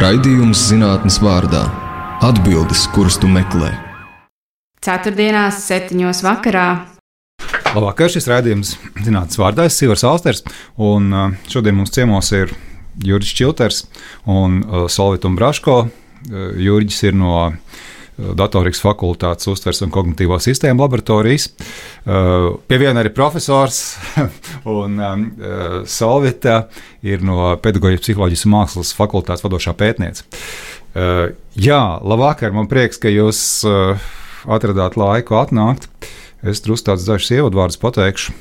Raidījums zinātnes vārdā - atbildes, kuras tu meklē. Ceturtdienās, septiņos vakarā. Labvakar, šis raidījums zinātnes vārdā Sīvars Alsters, un uh, šodien mums ciemos ir Jurijs Čilters un uh, Solvit un Braško. Uh, Jurijs ir no datorikas fakultātes uztvers un kognitīvo sistēmu laboratorijas. Pie viena arī profesors, un Solvita ir no pedagoģijas, psiholoģijas mākslas fakultātes vadošā pētniece. Jā, labvakar, man prieks, ka jūs atradāt laiku atnākt. Es drusku tādus dažus ievadvārdus pateikšu.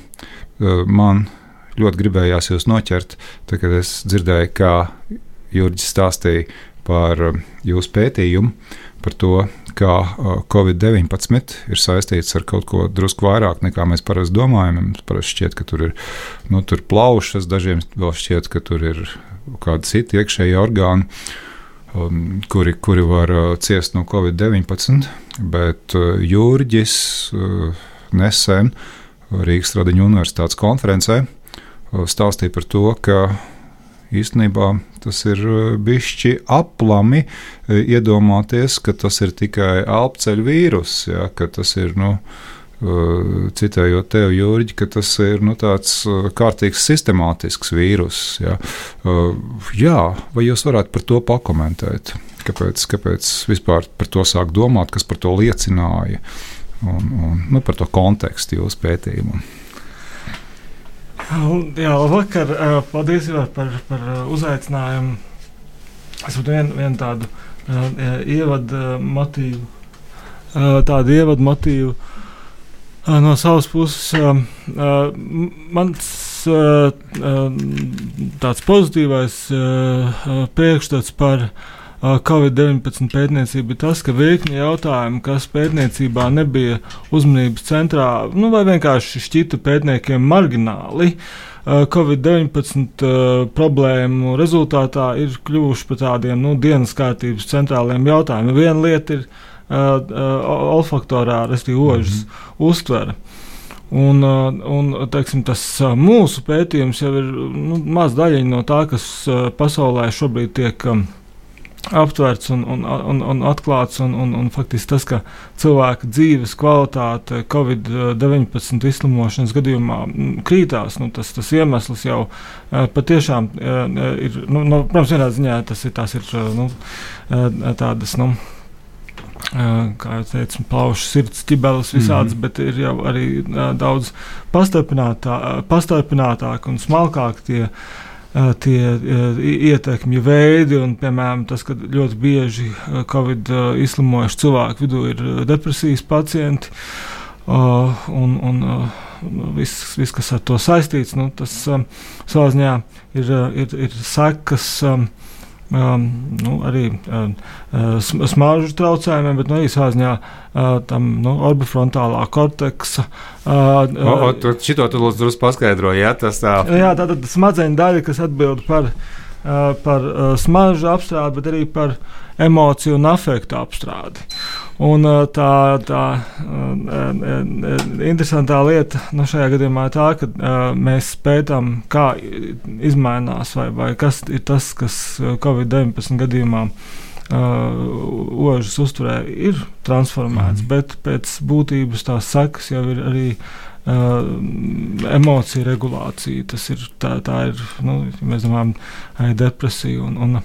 Man ļoti gribējās jūs noķert, tad, kad es dzirdēju, kā Jurģis stāstīja par jūsu pētījumu, par to, kā Covid-19 ir saistīts ar kaut ko drusku vairāk nekā mēs parasti domājam. Mums parasti šķiet, ka tur ir nu, tur plaušas, dažiem vēl šķiet, ka tur ir kādi citi iekšēji orgāni. Um, kuri, kuri var uh, ciest no Covid-19, bet uh, Jurģis uh, nesen Rīgas Radiņu universitātes konferencē stāstīja par to, ka īstenībā tas ir bišķi aplami iedomāties, ka tas ir tikai alpceļu vīrus, ja, ka tas ir. Nu, Citējot tevi, Jurģi, ka tas ir nu, tāds kārtīgs, sistemātisks vīrus. Ja. Jā, vai jūs varētu par to pakomentēt? Kāpēc, kāpēc vispār par to sāk domāt, kas par to liecināja? Un, un, nu, par to kontekstu jūsu pētījumu. Jā, labvakar. Paldies par, par uzaicinājumu. Es pat vienu vien tādu ievadu motīvu, tādu ievadu motīvu no savas puses. Mans tāds pozitīvais priekšstats par uh, Covid-19 pētniecība ir tas, ka virkni jautājumu, kas pētniecībā nebija uzmanības centrā, nu, vai vienkārši šķita pētniekiem margināli, Covid-19 problēmu rezultātā ir kļuvuši par tādiem nu, dienas kārtības centrāliem jautājumiem. Viena lieta ir olfaktorā, respektīvi, ožas mm -hmm. uztvere. Un, un teiksim, tas mūsu pētījums jau ir nu, maz daļiņa no tā, kas pasaulē šobrīd tiek uh, aptverts un, un, un, un atklāts. Un, un, un faktiski tas, ka cilvēka dzīves kvalitāte Covid-19 izslimošanas gadījumā krītās, nu, tas, tas iemesls jau patiešām ir. Nu, nu, protams, vienā ziņā tas ir, ir nu, tādas. Nu, kā jau teicu, plaušu sirds ķibeles visādas, mm -hmm. bet ir jau arī daudz pastarpinātāk, pastarpinātāk un smalkāk tie uh, tie ietekmju veidi, un, piemēram, tas, ka ļoti bieži Covid izslimojuši cilvēku vidū ir depresijas pacienti. Un, un viss, vis, kas ar to saistīts, nu, tas savā ziņā ir, ir, ir sekas. Um, um, nu, arī um, smaržu traucējumiem, bet nu, arī sāziņā uh, tam nu, orbifrontālā korteksa. Uh, šito tu lūdzu drusku paskaidroji, ja tas tā. Jā, tā tad smadzeņu daļa, kas atbild par, uh, par uh, smaržu apstrādi, bet arī par emociju un afektu apstrādi. Un tā, tā interesantā lieta nu, šajā gadījumā ir tā, ka mēs pētām, kā izmainās vai, vai kas ir tas, kas Covid-19 gadījumā uh, ožas uzturē ir transformēts, mm. bet pēc būtības tās sekas jau ir arī uh, emociju regulācija. Tas ir tā, tā ir, nu, mēs domājam, depresija un, un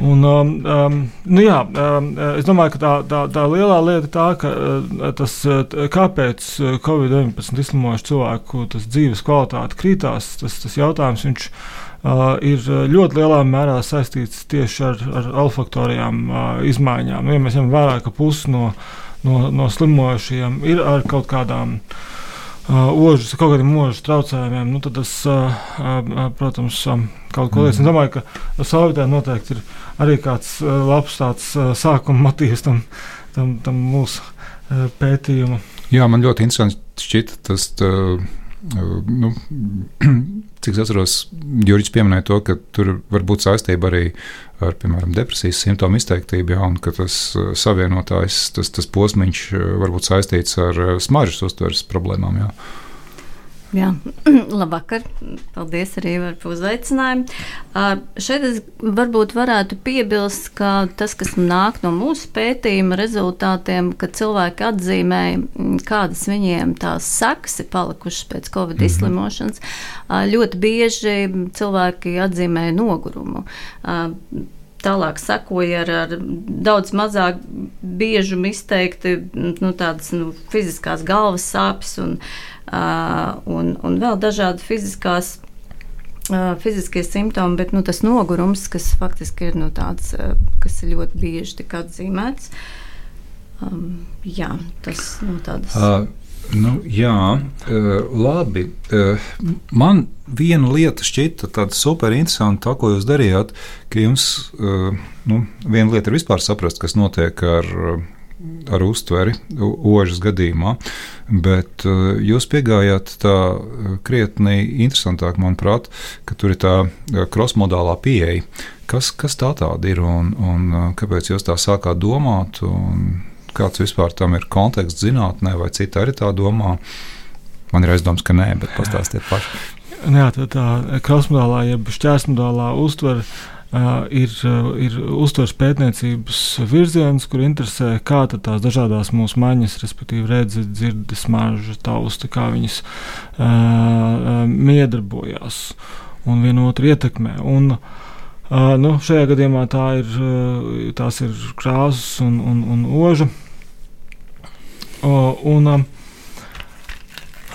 Un, um, um, nu jā, um, es domāju, ka tā, tā, tā lielā lieta ir tā, ka uh, tas, uh, kāpēc uh, Covid-19 izslimojuši cilvēku dzīves kvalitāte krītās, tas, tas jautājums viņš, uh, ir ļoti lielā mērā saistīts tieši ar, ar alfaktorijām uh, izmaiņām. Ja mēs ņemam vērā, ka pusi no, no, no slimojušajiem ir ar kaut kādām uh, Uh, ožas, kaut kādiem mūža traucējumiem, nu, tad tas, protams, kaut ko liecina. Es domāju, ka Sovjetā noteikti ir arī kāds labs tāds sākuma motīvs tam, tam, tam mūsu pētījumam. Jā, man ļoti interesanti šķita tas. Tā, nu, cik es atceros, Jurijs pieminēja to, ka tur var būt saistība arī ar, piemēram, depresijas simptomu izteiktību, ja, un ka tas uh, savienotājs, tas, tas posmiņš uh, var būt saistīts ar uh, smaržas uztveres problēmām. Jā. Jā, labvakar. Paldies arī par uzaicinājumu. Uh, šeit es varbūt varētu piebilst, ka tas, kas nāk no mūsu pētījuma rezultātiem, ka cilvēki atzīmē, kādas viņiem tās sekas ir palikušas pēc covid mm -hmm. izslimošanas, uh, ļoti bieži cilvēki atzīmē nogurumu. Uh, Tālāk sekoja ar, ar daudz mazāk biežumu izteikti nu, tādas nu, fiziskās galvas sāpes un, uh, un, un vēl dažādi fiziskās. Uh, fiziskie simptomi, bet nu, tas nogurums, kas faktiski ir nu, tāds, uh, kas ir ļoti bieži atzīmēts. Um, jā, tas nu, tāds. Uh, Nu, jā, labi. Man viena lieta šķita tāda super interesanta, tā, ko jūs darījāt, ka jums nu, viena lieta ir vispār saprast, kas notiek ar, ar uztveri ožas gadījumā, bet jūs piegājāt tā krietni interesantāk, manuprāt, ka tur ir tā krosmodālā pieeja. Kas, kas tā tāda ir un, un kāpēc jūs tā sākāt domāt? Un, kāds vispār tam ir konteksts zinātnē, vai citi arī tā domā. Man ir aizdoms, ka nē, bet pastāstiet paši. Jā, tā, tā krāsmodālā, jeb šķērsmodālā uztvere Uh, ir, ir uztveres pētniecības virziens, kur interesē, kā tās dažādas mūsu maņas, respektīvi redzes, dzirdes, maržas, tausta, kā viņas uh, miedarbojās un vienotru ietekmē. Un, uh, Uh, nu, šajā gadījumā tā ir, tās ir krāsas un, un, un oža. Uh, un, um,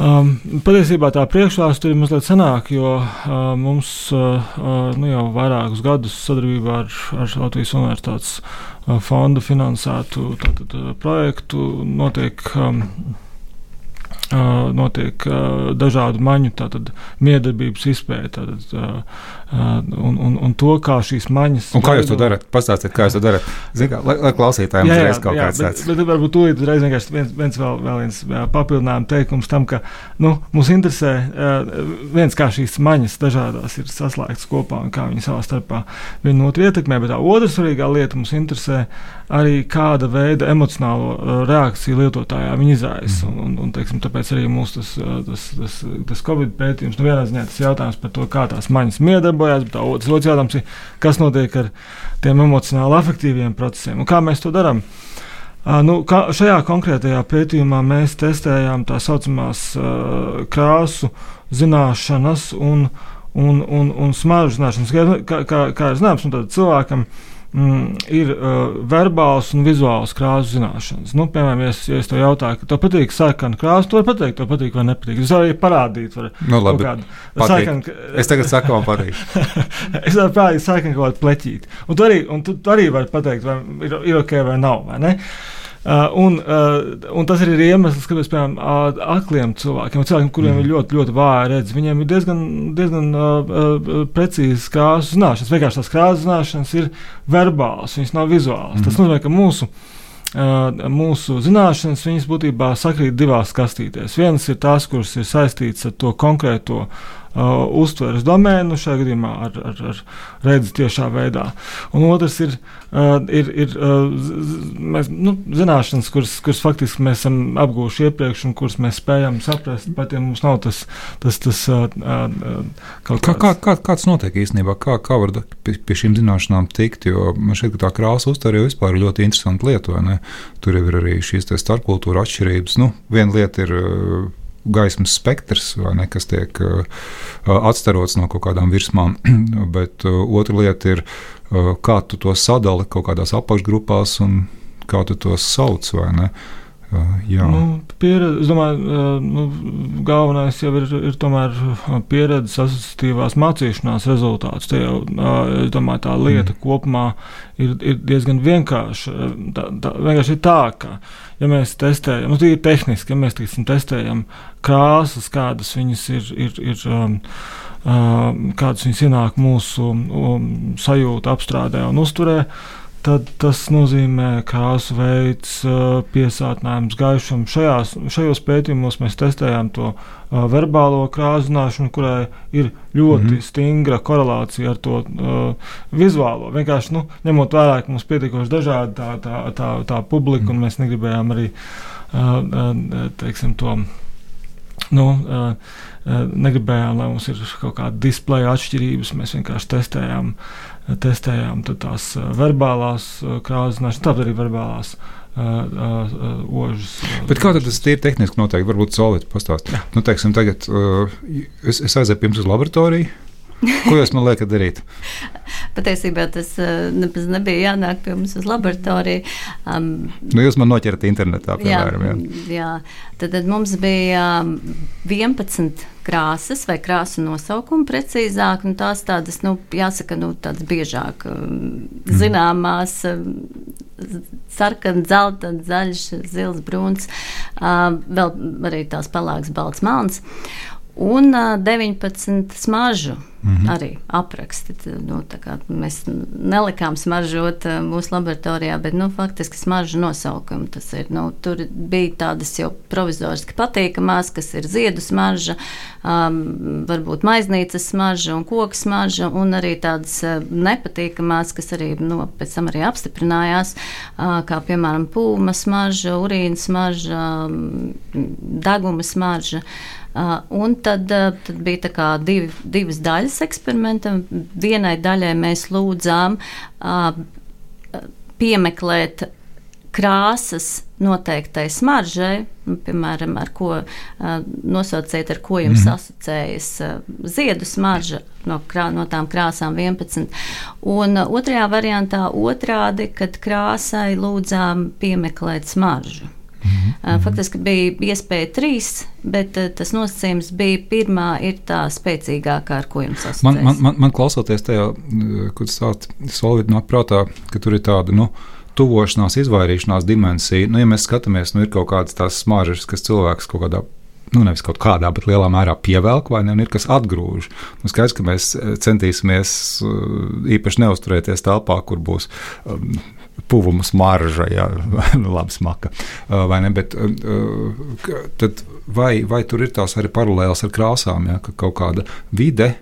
um, patiesībā tā priekšvēsture ir mazliet senāka, jo uh, mums uh, uh, nu, jau vairākus gadus sadarbībā ar, ar Latvijas Universitātes uh, fondu finansētu tātad, uh, projektu notiek. Um, notiek dažādu maņu miedarbības izpēta un, un, un to, kā šīs maņas. Un kā jūs to darat? Pastāstiet, kā jūs to darat. Zin, kā, lai, lai klausītājiem jā, uzreiz kaut jā, kāds tāds. Bet, bet varbūt tūlīt uzreiz vienkārši viens, viens vēl, vēl viens papildinājums teikums tam, ka nu, mums interesē viens, kā šīs maņas dažādās ir saslēgtas kopā un kā viņi savā starpā viena otru ietekmē, bet tā otra svarīgā lieta mums interesē arī kāda veida emocionālo reakciju lietotājā viņi izraisa. Mm. Un, un, un, teiksim, tāpēc arī mūsu tas, tas, tas, tas Covid pētījums, nu vienā ziņā tas jautājums par to, kā tās maņas miedarbojās, bet otrs jautājums ir, kas notiek ar tiem emocionāli afektīviem procesiem un kā mēs to darām. Uh, nu, kā, šajā konkrētajā pētījumā mēs testējām tā saucamās uh, krāsu zināšanas un, un, un, un smaržu zināšanas. Kā, kā, kā, kā ir zināms, nu, cilvēkam uh, mm, ir uh, verbāls un vizuāls krāsu zināšanas. Nu, piemēram, ja es, ja es to jautāju, ka tev patīk sarkana krāsa, tu vari pateikt, tev patīk vai nepatīk. Es varu arī parādīt, var, nu, labi, kādu sarkanu. Es tagad saku, man patīk. es varu parādīt sarkanu kaut kādu pleķīti. Un tu arī, un tu, tu arī vari pateikt, vai ir, ir ok vai nav. Vai ne? Uh, un, uh, un tas ir arī iemesls, kāpēc, piemēram, akliem cilvēkiem, cilvēkiem kuriem mm. ir ļoti, ļoti vāja redzes, viņiem ir diezgan, diezgan uh, precīzas krāsu zināšanas. Vienkārši tās krāsu zināšanas ir verbālas, viņas nav vizuālas. Mm. Tas nozīmē, ka mūsu mūsu zināšanas viņas būtībā sakrīt divās kastītēs. Vienas ir tās, kuras ir saistītas ar to konkrēto uh, uztveres domēnu, šajā gadījumā ar, ar, ar redzi tiešā veidā. Un otrs ir, uh, ir, ir uh, mēs, nu, zināšanas, kuras, kuras faktiski mēs esam apgūši iepriekš un kuras mēs spējam saprast, pat ja mums nav tas, tas, tas uh, uh, kaut kā, kā, kā, kāds notiek īstenībā, kā, kā var pie, pie šīm zināšanām tikt, jo man šķiet, ka tā krāsa uztver jau vispār ir ļoti interesanta lieta, vai ne? Tur jau ir arī šīs starpkultūra atšķirības. Nu, viena lieta ir uh, gaismas spektrs, ne, kas tiek uh, atstarots no kaut kādām virsmām. Bet uh, otra lieta ir, uh, kā tu to sadali kaut kādās apakšgrupās un kā tu tos sauc. Jā. Nu, pieredze, es domāju, nu, galvenais jau ir, ir tomēr pieredzes asociatīvās mācīšanās rezultāts. Te jau, es domāju, tā lieta mm. kopumā ir, ir diezgan vienkārša. Tā, tā, vienkārši ir tā, ka, ja mēs testējam, nu, tīri tehniski, ja mēs tiksim, testējam krāsas, kādas viņas ir, ir, ir um, um, kādas viņas ienāk mūsu um, sajūta apstrādē un uzturē, tad tas nozīmē krāsu veids, piesātinājums, gaišums. Šajās, šajos pētījumos mēs testējām to verbālo krāsu zināšanu, kurai ir ļoti mm -hmm. stingra korelācija ar to uh, vizuālo. Vienkārši nu, ņemot vērā, ka mums pietiekoši dažādi tā, tā, tā, tā publika, mm -hmm. un mēs negribējām arī uh, uh, teiksim, to. Nu, uh, negribējām, lai mums ir kaut kāda displeja atšķirības. Mēs vienkārši testējām, testējām tās verbālās krāsas, tāpat arī verbālās. Ožas. Bet kā tas ir tehniski noteikti? Varbūt Solvits pastāstīs. Nu, teiksim, tagad uh, es, es aizēju pirms uz laboratoriju. Ko jūs man liekat darīt? Patiesībā tas uh, nebija jānāk pie mums uz laboratoriju. Um, nu, jūs man noķerat internetā, piemēram. Jā, jā. jā. Tad, tad mums bija 11 krāsas vai krāsu nosaukumi precīzāk. Nu, tās tādas, nu, jāsaka, nu, tādas biežāk mhm. zināmās. Sarkana, zelta, zaļš, zils, brūns, vēl arī tās palāks, balts, melns un uh, 19 smaržu mm -hmm. arī apraksti. Nu, mēs nelikām smaržot mūsu laboratorijā, bet nu, faktiski smaržu nosaukumu tas ir. Nu, tur bija tādas jau provizoriski patīkamās, kas ir ziedu smarža, um, varbūt maiznīcas smarža un koku smarža, un arī tādas nepatīkamās, kas arī nu, pēc tam arī apstiprinājās, uh, kā piemēram pūma smarža, urīna smarža, um, deguma smarža. Uh, un tad, uh, tad bija divi, divas daļas eksperimentam. Vienai daļai mēs lūdzām uh, piemeklēt krāsas noteiktai smaržai, nu, piemēram, ar ko uh, nosauciet, ar ko jums mm. asociējas uh, ziedu smarža no, krā, no tām krāsām 11. Un uh, otrajā variantā otrādi, kad krāsai lūdzām piemeklēt smaržu. -hmm. Faktiski bija iespēja trīs, bet tas nosacījums bija pirmā, ir tā spēcīgākā, ar ko jums sasaucās. Man, man, man, man klausoties tajā, kad sākt solvīt nāk prātā, ka tur ir tāda, nu, tuvošanās, izvairīšanās dimensija. Nu, ja mēs skatāmies, nu, ir kaut kādas tās smaržas, kas cilvēks kaut kādā nu, nevis kaut kādā, bet lielā mērā pievelk, vai ne, un ir kas atgrūž. Nu, skaidrs, ka mēs centīsimies īpaši neusturēties telpā, kur būs um, puvuma smarža, ja nu, labi smaka. Vai ne? Bet, tad, vai, vai tur ir tās arī paralēlas ar krāsām, ja, ka kaut kāda vide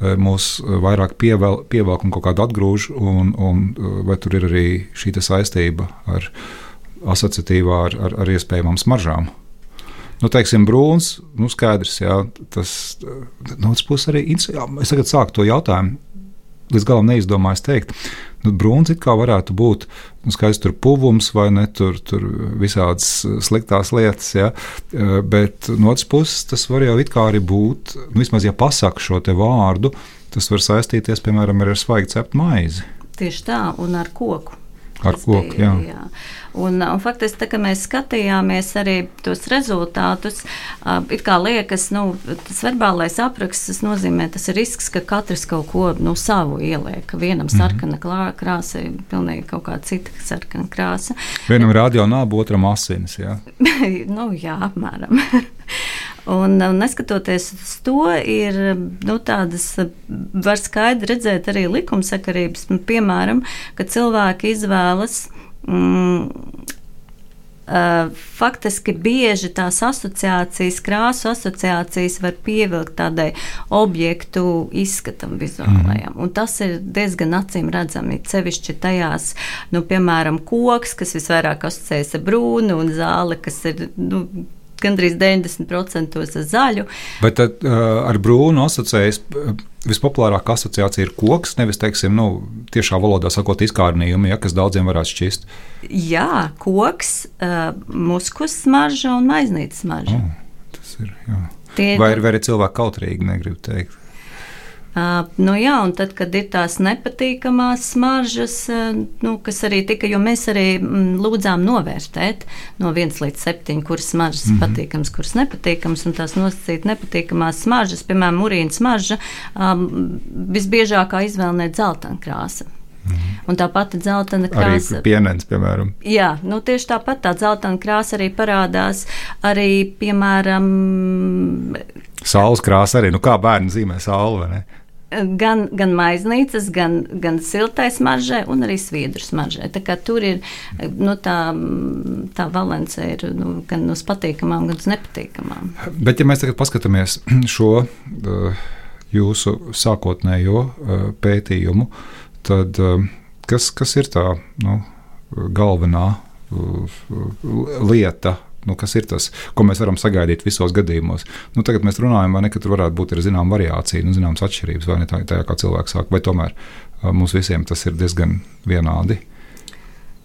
mūs vairāk pievel, pievelk un kaut kādu atgrūž, un, un vai tur ir arī šī saistība ar asociatīvā ar, ar, ar iespējamām smaržām? Nu, teiksim, brūns, nu, skaidrs, jā, tas no otras puses arī. Jā, es tagad sāku to jautājumu, līdz galam neizdomājis teikt. Nu, brūns it kā varētu būt nu, skaists tur puvums vai ne tur, tur visādas sliktās lietas, ja? Eh, bet no otras puses tas var jau it kā arī būt, nu, vismaz ja pasaka šo te vārdu, tas var saistīties piemēram ar svaigi ceptu maizi. Tieši tā, un ar koku. Ar koku, jā. jā. Un, un faktiski, tā, kad mēs skatījāmies arī tos rezultātus, it kā liekas, nu, tas verbālais apraksts, tas nozīmē, tas ir risks, ka katrs kaut ko nu, savu ieliek. Vienam mhm. sarkana mm. krāsa, pilnīgi kaut kāda cita sarkana krāsa. Vienam radio nāba, otram asinis, jā. nu, jā, apmēram. Un, un neskatoties uz to, ir nu, tādas, var skaidri redzēt arī likumsakarības, nu, piemēram, ka cilvēki izvēlas mm, faktiski bieži tās asociācijas, krāsu asociācijas var pievilkt tādai objektu izskatam vizuālajam. Mm. Un tas ir diezgan acīm redzami. Cevišķi tajās, nu, piemēram, koks, kas visvairāk asociējas ar brūnu, un zāle, kas ir. Nu, gandrīz 90% zaļu. Bet tad, uh, ar brūnu asociējas vispopulārākā asociācija ir koks, nevis, teiksim, nu, tiešā valodā sakot, izkārnījumi, ja, kas daudziem varētu šķist. Jā, koks, uh, muskus smarža un maiznītes smarža. Oh, tas ir, jā. Tie, vai, vai arī cilvēki kautrīgi, negribu teikt. Uh, nu jā, un tad, kad ir tās nepatīkamās smaržas, uh, nu, kas arī tika, jo mēs arī mm, lūdzām novērtēt no 1 līdz 7, kuras smaržas mm -hmm. patīkamas, kuras nepatīkamas, un tās nosacīt nepatīkamās smaržas, piemēram, urīna smarža, um, visbiežākā izvēle ir dzeltena krāsa. -hmm. Un tā pati dzeltena krāsa. Arī pienens, piemēram. Jā, nu tieši tāpat tā dzeltena krāsa arī parādās. Arī, piemēram, Saules krāsa arī. Nu, kā bērni zīmē sauli, vai ne? Gan, gan maiznīcas, gan, gan siltais maržai, un arī sviedru maržai. Tur ir nu, tā, tā valence ir nu, gan uz patīkamām, gan uz nepatīkamām. Bet, ja mēs tagad paskatāmies šo uh, jūsu sākotnējo uh, pētījumu, tad uh, kas, kas ir tā nu, galvenā lieta, nu, kas ir tas, ko mēs varam sagaidīt visos gadījumos. Nu, tagad mēs runājam, vai ne, ka tur varētu būt arī zināma variācija, nu, zināmas atšķirības, vai ne tā, tā kā cilvēks sāk, vai tomēr mums visiem tas ir diezgan vienādi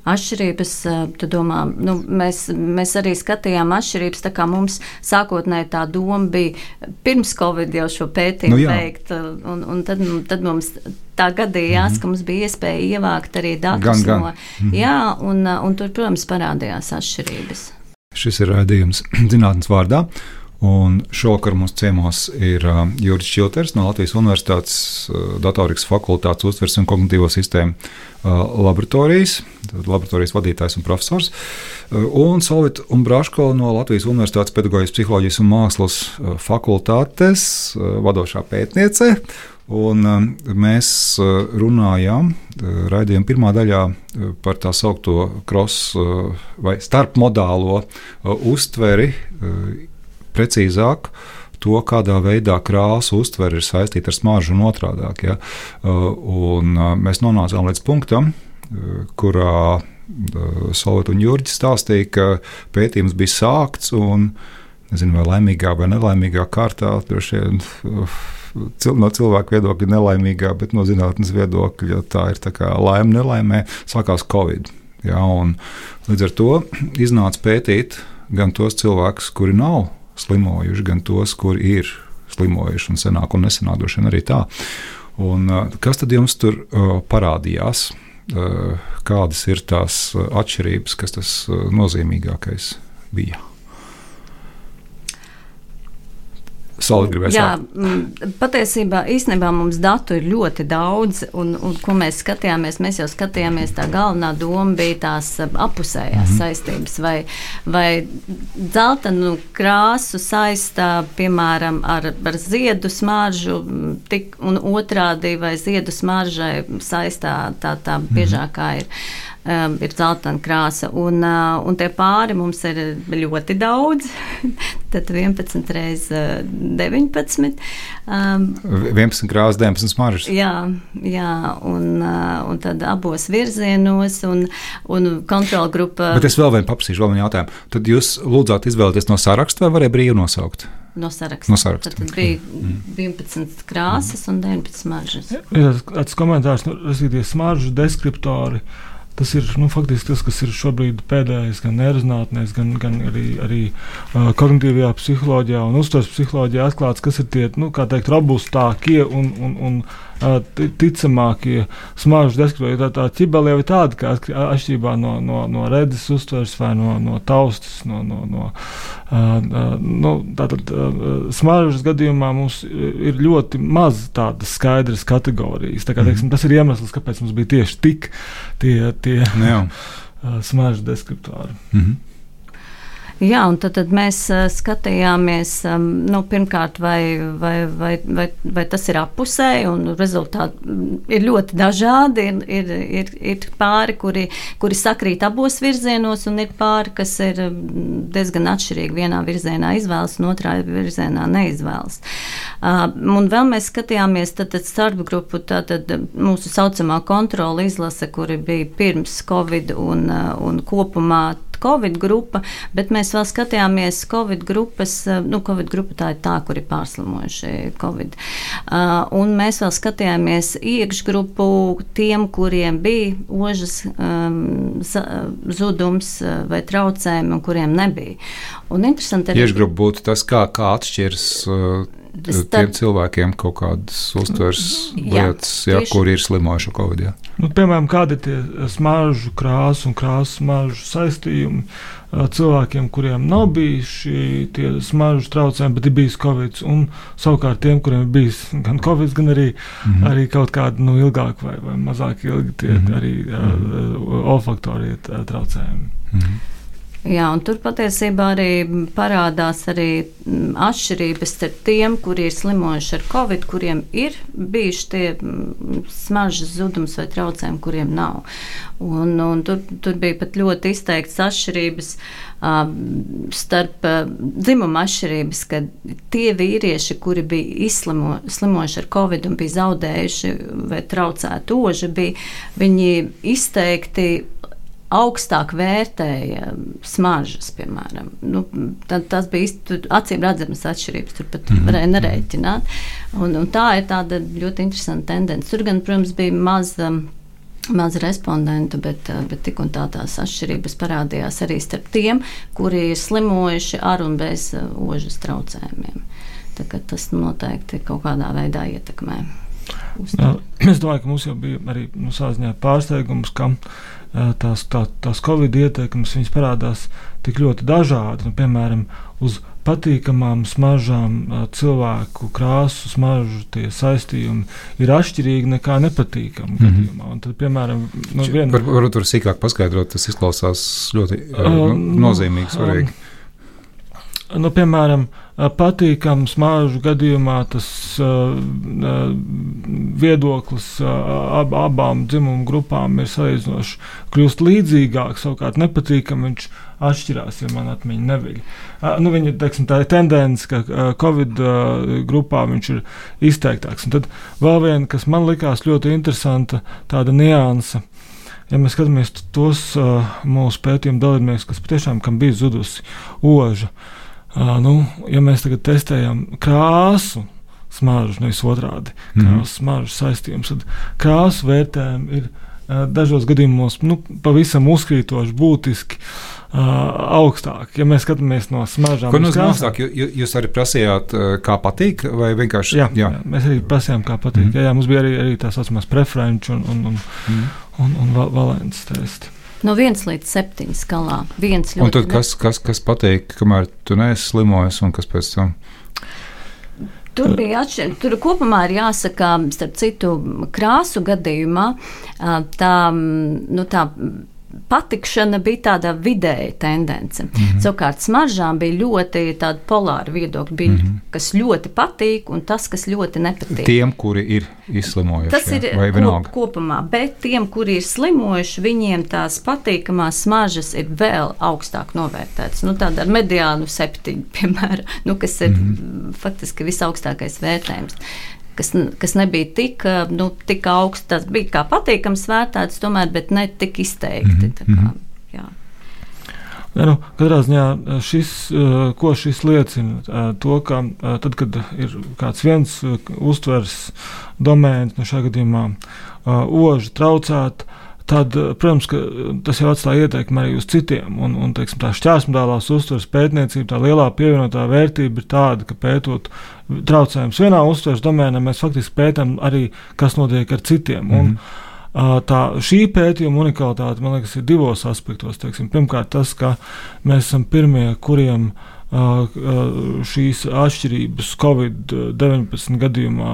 atšķirības, tu domā, nu, mēs, mēs arī skatījām atšķirības, tā kā mums sākotnēji tā doma bija pirms Covid jau šo pētījumu nu, jā. veikt, un, un tad, tad mums tā gadījās, mm -hmm. ka mums bija iespēja ievākt arī datus gan, gan. no, mm -hmm. jā, un, un tur, protams, parādījās atšķirības. Šis ir raidījums zinātnes vārdā. Un šovakar mums ciemos ir Juris Čilters no Latvijas Universitātes datorikas fakultātes uztvers un kognitīvo sistēmu laboratorijas, laboratorijas vadītājs un profesors, un Solvit un Braško no Latvijas Universitātes pedagoģijas, psiholoģijas un mākslas fakultātes vadošā pētniece. Un, uh, mēs uh, runājām uh, raidījuma pirmā daļā uh, par tā saucamo cross vai starpmodālo uztveri. Precīzāk to, kādā veidā krāsa uztver ir saistīta ar smaržu un otrādāk. Ja? Un mēs nonācām līdz punktam, kurā Solvita un Jurģis stāstīja, ka pētījums bija sākts un nezinu, vai laimīgā vai nelaimīgā kārtā droši vien. No cilvēka viedokļa nelaimīgā, bet no zinātnes viedokļa tā ir tā laime, nelaimē, sākās Covid. Ja, līdz ar to iznāca pētīt gan tos cilvēkus, kuri nav slimojuši, gan tos, kuri ir slimojuši un senāk un nesenāk, droši vien arī tā. Un, kas tad jums tur parādījās? Kādas ir tās atšķirības, kas tas nozīmīgākais bija? Solid gribēs Jā, sākt. patiesībā īstenībā mums datu ir ļoti daudz, un, un ko mēs skatījāmies, mēs jau skatījāmies, tā galvenā doma bija tās apusējās mm -hmm. saistības, vai, vai dzeltenu krāsu saistā, piemēram, ar, ar ziedu smaržu, tik, un otrādi, vai ziedu smaržai saistā tā, tā biežākā ir um, ir zeltaina krāsa. Un, uh, un tie pāri mums ir ļoti daudz. Tad 11 reizes 19. Um, 11 krāsas, 19 smaržas. Jā, jā un, uh, un tad abos virzienos un, un kontrola grupa. Bet es vēl vienu paprasīšu, vēl vienu jautājumu. Tad jūs lūdzāt izvēlēties no saraksta vai varēja brīvi nosaukt? No saraksta. No saraksta. Tad, bija mm. 11 krāsas mm. un 19 smaržas. Ir tāds komentārs, nu, respektīvi, smaržu deskriptori. Uh, Tas ir nu, faktiski tas, kas ir šobrīd pēdējais gan neirzinātnēs, gan, gan arī, arī uh, kognitīvajā psiholoģijā un uztveres psiholoģijā atklāts, kas ir tie nu, robustākie un, un, un ticamākie smaržu tā ķibele jau ir tāda, ka atšķirībā no, no, no redzes uztveres vai no, no taustas, no, no, no uh, nu, tātad smaržas gadījumā mums ir ļoti maz tādas skaidras kategorijas. Tā kā, teiksim, mhm. tas ir iemesls, kāpēc mums bija tieši tik tie, tie uh, smaržu deskriptori. Mm -hmm. Jā, un tad, tad mēs skatījāmies, nu, pirmkārt, vai, vai, vai, vai, vai tas ir apusēji, un rezultāti ir ļoti dažādi. Ir, ir, ir, ir pāri, kuri, kuri sakrīt abos virzienos, un ir pāri, kas ir diezgan atšķirīgi. Vienā virzienā izvēlas, un otrā virzienā neizvēlas. Un vēl mēs skatījāmies tad, tad starpgrupu, tātad mūsu saucamā kontrola izlase, kuri bija pirms Covid un, un kopumā Covid grupa, bet mēs vēl skatījāmies Covid grupas, eh, nu, Covid grupa tā ir tā, kur ir pārslimojuši Covid. Uh, un mēs vēl skatījāmies iekšgrupu tiem, kuriem bija ožas um, zudums eh, vai traucējumi, un kuriem nebija. Un interesanti arī. Iekšgrupa būtu tas, kā, kā atšķirs. Uh, Starp... Tiem cilvēkiem kaut kādas uztveres lietas, jā, jā, kur ir slimojuši Covid. Jā. Nu, piemēram, kādi ir tie smaržu krāsu un krāsu smaržu saistījumi cilvēkiem, kuriem nav bijuši tie smaržu traucējumi, bet ir bijis Covid, un savukārt tiem, kuriem ir bijis gan Covid, gan arī, mm -hmm. arī kaut kādi nu, ilgāk vai, vai mazāk ilgi tie mm -hmm. arī uh, olfaktorie traucējumi. Mm -hmm. Jā, un tur patiesībā arī parādās arī mm, atšķirības starp tiem, kuri ir slimojuši ar covid, kuriem ir bijuši tie mm, smaržas zudums vai traucējumi, kuriem nav. Un, un tur, tur bija pat ļoti izteikts atšķirības uh, starp uh, dzimuma atšķirības, ka tie vīrieši, kuri bija izslimojuši ar covid un bija zaudējuši vai traucēti oži, bija viņi izteikti augstāk vērtēja smaržas, piemēram. Nu, tad, tas bija acīm redzamas atšķirības, tur pat mm -hmm. varēja nereiķināt. Un, un tā ir tāda ļoti interesanta tendence. Tur gan, protams, bija maz. Maz respondentu, bet, bet tik un tā tās atšķirības parādījās arī starp tiem, kuri ir slimojuši ar un bez ožas traucējumiem. Tas noteikti kaut kādā veidā ietekmē. Jā, es domāju, ka mums jau bija arī nu, pārsteigums, ka tās, tā, tās covid ieteikums parādās tik ļoti dažādi. Nu, piemēram, uz patīkamām smaržām, cilvēku krāsu, smaržu saistījumi ir atšķirīgi nekā nepatīkamā mm -hmm. gadījumā. Tad, piemēram, nu, viena... Var, varbūt tur sīkāk paskaidrot, tas izklausās ļoti uh, nozīmīgi, svarīgi. Um, Nu, piemēram, patīkami smāžu gadījumā tas uh, viedoklis uh, ab, abām dzimumu grupām ir salīdzinoši kļūst līdzīgāks, savukārt nepatīkami viņš atšķirās, ja man atmiņa neviļ. Uh, nu, viņa, teiksim, tā ir tendence, ka Covid grupā viņš ir izteiktāks. Un tad vēl viena, kas man likās ļoti interesanta, tāda nianse. Ja mēs skatāmies tos uh, mūsu pētījumu dalībniekus, kas patiešām bija zudusi oža, uh, nu, ja mēs tagad testējam krāsu, smaržu, nevis otrādi, mm. smaržu saistījumus, tad krāsu vērtējumi ir uh, dažos gadījumos nu, pavisam uzkrītoši, būtiski. Uh, augstāk, ja mēs skatāmies no smaržām. Ko nozīmē augstāk? Jūs arī prasījāt, kā patīk, vai vienkārši? Jā, jā. jā mēs arī prasījām, kā patīk. Mm. Jā, jā, mums bija arī, arī tā saucamās preferenču un, un, un, mm. un, un, un valēnas testi. No 1 līdz 7 skalā. Viens un tad kas, kas, kas patīk, kamēr tu neesi slimojis, un kas pēc tam? Tur bija atšķirība. Tur kopumā ir jāsaka, starp citu, krāsu gadījumā tā, nu, tā patikšana bija tāda vidēja tendence. Mm -hmm. Savukārt smaržām bija ļoti tāda polāra viedokļa, bija, mm -hmm. kas ļoti patīk un tas, kas ļoti nepatīk. Tiem, kuri ir izslimojuši, tas ir vienalga? Kopumā, bet tiem, kuri ir slimojuši, viņiem tās patīkamās smaržas ir vēl augstāk novērtētas. Nu, tāda ar mediānu septiņu, piemēram, nu, kas ir mm -hmm. faktiski visaugstākais vērtējums kas, kas nebija tik, nu, tik augsts. Tas bija kā patīkams vērtēts, tomēr, bet ne tik izteikti. Mm -hmm. Kā, jā. Ja, nu, katrā ziņā šis, ko šis liecina, to, ka tad, kad ir kāds viens uztvers domēns, no nu, šā gadījumā oža traucēta, tad, protams, tas jau atstāja ietekmi arī uz citiem. Un, un teiksim, tā šķērsmodālās uztveres pētniecība, tā lielā pievienotā vērtība ir tāda, ka pētot traucējumus vienā uztveres domēnā, mēs faktiski pētām arī, kas notiek ar citiem. Mm -hmm. un, mhm. Tā, šī pētījuma unikalitāte, man liekas, ir divos aspektos. Teiksim. Pirmkārt, tas, ka mēs esam pirmie, kuriem šīs atšķirības Covid-19 gadījumā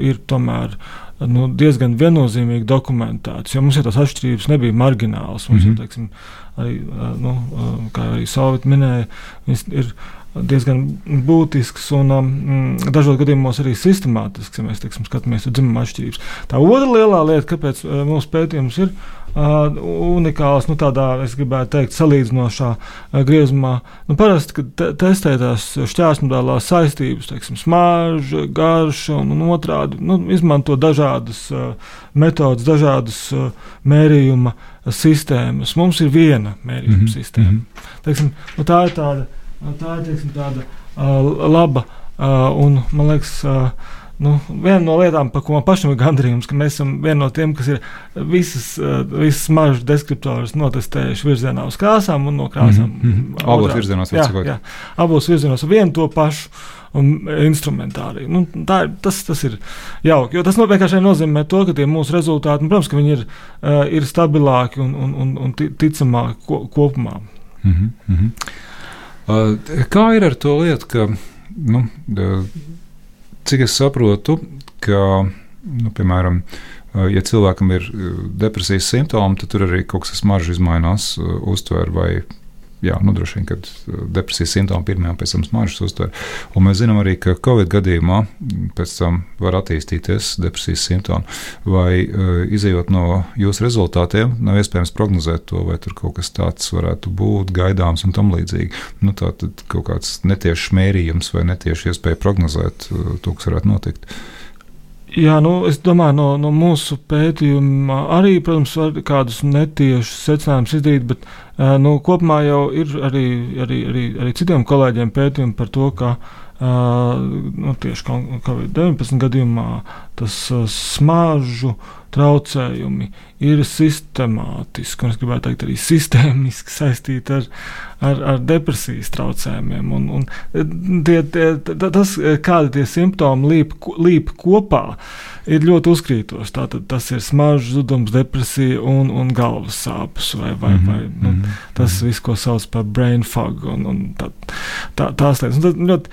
ir tomēr nu, diezgan viennozīmīgi dokumentēts. Jo mums jau tās atšķirības nebija marginālas. Mums, mm -hmm. jau, teiksim, arī, nu, kā arī Sovjeti minēja, ir diezgan būtisks un um, dažos gadījumos arī sistemātisks, ja mēs teiksim, skatāmies uz dzimumu atšķirības. Tā otra lielā lieta, kāpēc uh, mūsu pētījums ir uh, unikāls, nu, tādā, es gribētu teikt, salīdzinošā uh, griezumā. Nu, parasti, kad te testē tās šķērsmodālās saistības, teiksim, smarža, garša un, un otrādi, nu, izmanto dažādas uh, metodas, dažādas uh, mērījuma sistēmas. Mums ir viena mērījuma mm -hmm. sistēma. Mm -hmm. Teiksim, nu, tā ir tāda tā ir teiksim, tāda uh, laba uh, un, man liekas, uh, Nu, viena no lietām, par ko man pašam ir gandarījums, ka mēs esam viena no tiem, kas ir visas, visas mažas deskriptorus notestējuši virzienā uz krāsām un no krāsām. Mm -hmm. Abos virzienos jā, jā, abos virzienos vienu to pašu um, instrumentāriju. Nu, tā, tas, tas ir jauki, tas vienkārši nozīmē to, ka mūsu rezultāti, nu, protams, ka viņi ir, uh, ir stabilāki un, un, un, un ticamāki ko, kopumā. Mm -hmm. Kā ir ar to lietu, ka, nu, cik es saprotu, ka, nu, piemēram, ja cilvēkam ir depresijas simptomi, tad tur arī kaut kas smaržs izmainās, uztver vai jā, nu, droši vien, kad uh, depresijas simptomi pirmajā pēc tam smaržas uztver. Un mēs zinām arī, ka Covid gadījumā pēc tam var attīstīties depresijas simptomi. Vai uh, izējot no jūsu rezultātiem, nav iespējams prognozēt to, vai tur kaut kas tāds varētu būt gaidāms un tam līdzīgi. Nu, tā tad kaut kāds netiešs mērījums vai netieši iespēja prognozēt uh, to, kas varētu notikt. Jā, nu, es domāju, no, no mūsu pētījuma arī, protams, var kādus netiešus secinājumus izdarīt, bet nu, kopumā jau ir arī, arī, arī, arī citiem kolēģiem pētījumi par to, ka uh, nu, tieši Covid-19 gadījumā tas uh, smaržu traucējumi ir sistemātiski, un es gribētu teikt, arī sistēmiski saistīti ar, ar, ar depresijas traucējumiem. Un, un tie, tie, tas, kādi tie simptomi līp, līp kopā, ir ļoti uzkrītoši. Tātad tas ir smaržu zudums, depresija un, un galvas sāpes, vai, vai, mm -hmm. vai nu, mm -hmm. tas viss, ko sauc par brain fog un, un tā, tā, tās lietas. Un tad, ļoti,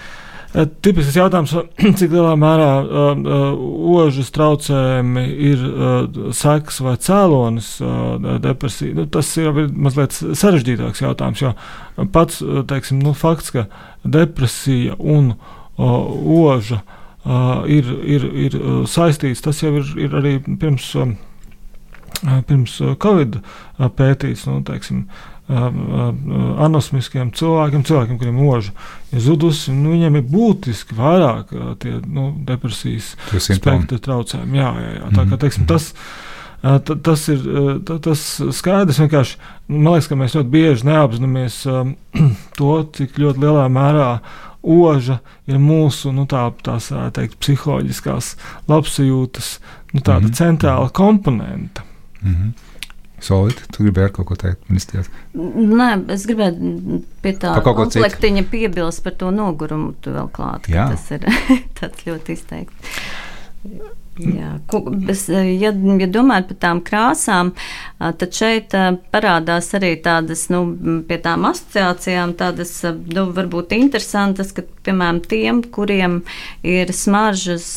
Tipisks jautājums, cik lielā mērā uh, uh, ožas traucējumi ir uh, sekas vai cēlonis uh, depresija. Nu, tas ir mazliet sarežģītāks jautājums, jo pats teiksim, nu, fakts, ka depresija un uh, oža uh, ir, ir, ir saistīts, tas jau ir, ir arī pirms, uh, pirms Covid pētīts. Nu, teiksim, uh, anosmiskiem cilvēkiem, cilvēkiem, kuriem mūža ir zudusi, nu, viņiem ir būtiski vairāk tie nu, depresijas spektra traucējumi. Jā, jā, jā. Tā kā mhm, teiksim, tas. Tas ir tas skaidrs. Vienkārši man liekas, ka mēs ļoti bieži neapzināmies to, cik ļoti lielā mērā oža ir mūsu nu, tā, tās, teikt, psiholoģiskās labsajūtas nu, mm -hmm. centrāla komponente. Mm -hmm. Solīti, tu gribēji kaut ko teikt, ministrs? Nē, es gribēju pie tā komplektiņa piebilst par to nogurumu vēl klāt. Tas ir ļoti izteikti. Jā, bez, ja, ja domājat par tām krāsām, tad šeit parādās arī tādas, nu, pie tām asociācijām, tādas, nu, varbūt interesantas, ka, piemēram, tiem, kuriem ir smaržas,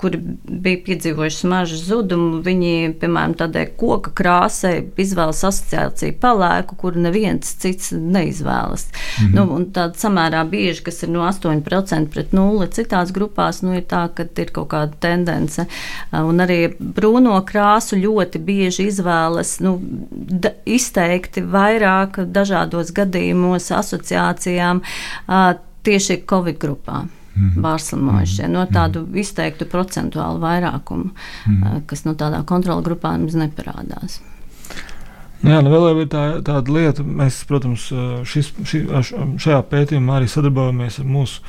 kuri bija piedzīvojuši smaržas zudumu, viņi, piemēram, tādai koka krāsai izvēlas asociāciju palēku, kur neviens cits neizvēlas. Mm -hmm. nu, un tāda samērā bieži, kas ir no 8% pret 0, citās grupās, nu, ir tā, ka ir kaut kāda tendence Un arī brūno krāsu ļoti bieži izvēlas nu, izteikti vairāk dažādos gadījumos asociācijām tieši Covid grupā. Mm -hmm. Bārslimojušie no mhm. tādu izteiktu procentuālu vairākumu, mm -hmm. kas no nu, tādā kontrola grupā mums neparādās. Nu jā, nu vēl ir tā, tāda lieta, mēs, protams, šis, šī, šajā pētījumā arī sadarbojamies ar mūsu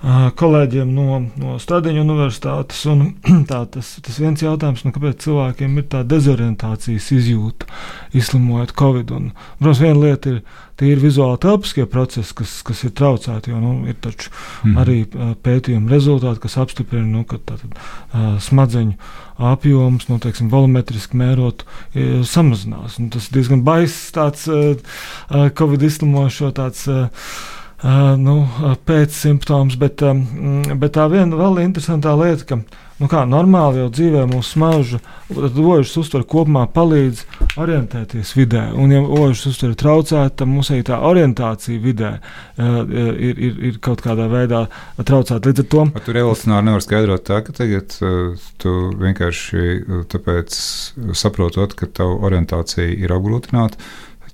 kolēģiem no, no Stadiņu universitātes. Tā, tas, tas viens jautājums, nu, kāpēc cilvēkiem ir tā dezorientācijas izjūta, izslimojot Covid. Un, protams, viena lieta ir tīri vizuāli telpiskie procesi, kas, kas ir traucēti, jo nu, ir taču mm. arī pētījuma rezultāti, kas apstiprina, nu, ka tātad, uh, smadzeņu apjoms, nu, teiksim, volumetriski mērot, ir, samazinās. Un tas ir diezgan baiss tāds uh, Covid izslimošo tāds. Uh, Uh, nu, pēc simptoms, bet, um, bet tā viena vēl interesantā lieta, ka nu kā, normāli jau dzīvē mūsu smarža, tad ožas uztvere kopumā palīdz orientēties vidē. Un, ja ožas uztvere traucēta, tad mums arī tā orientācija vidē ir, ir, ir kaut kādā veidā traucēta. Līdz ar to. Bet tu revolucionāri nevar skaidrot tā, ka tagad tu vienkārši tāpēc saprotot, ka tavu orientācija ir apgrūtināta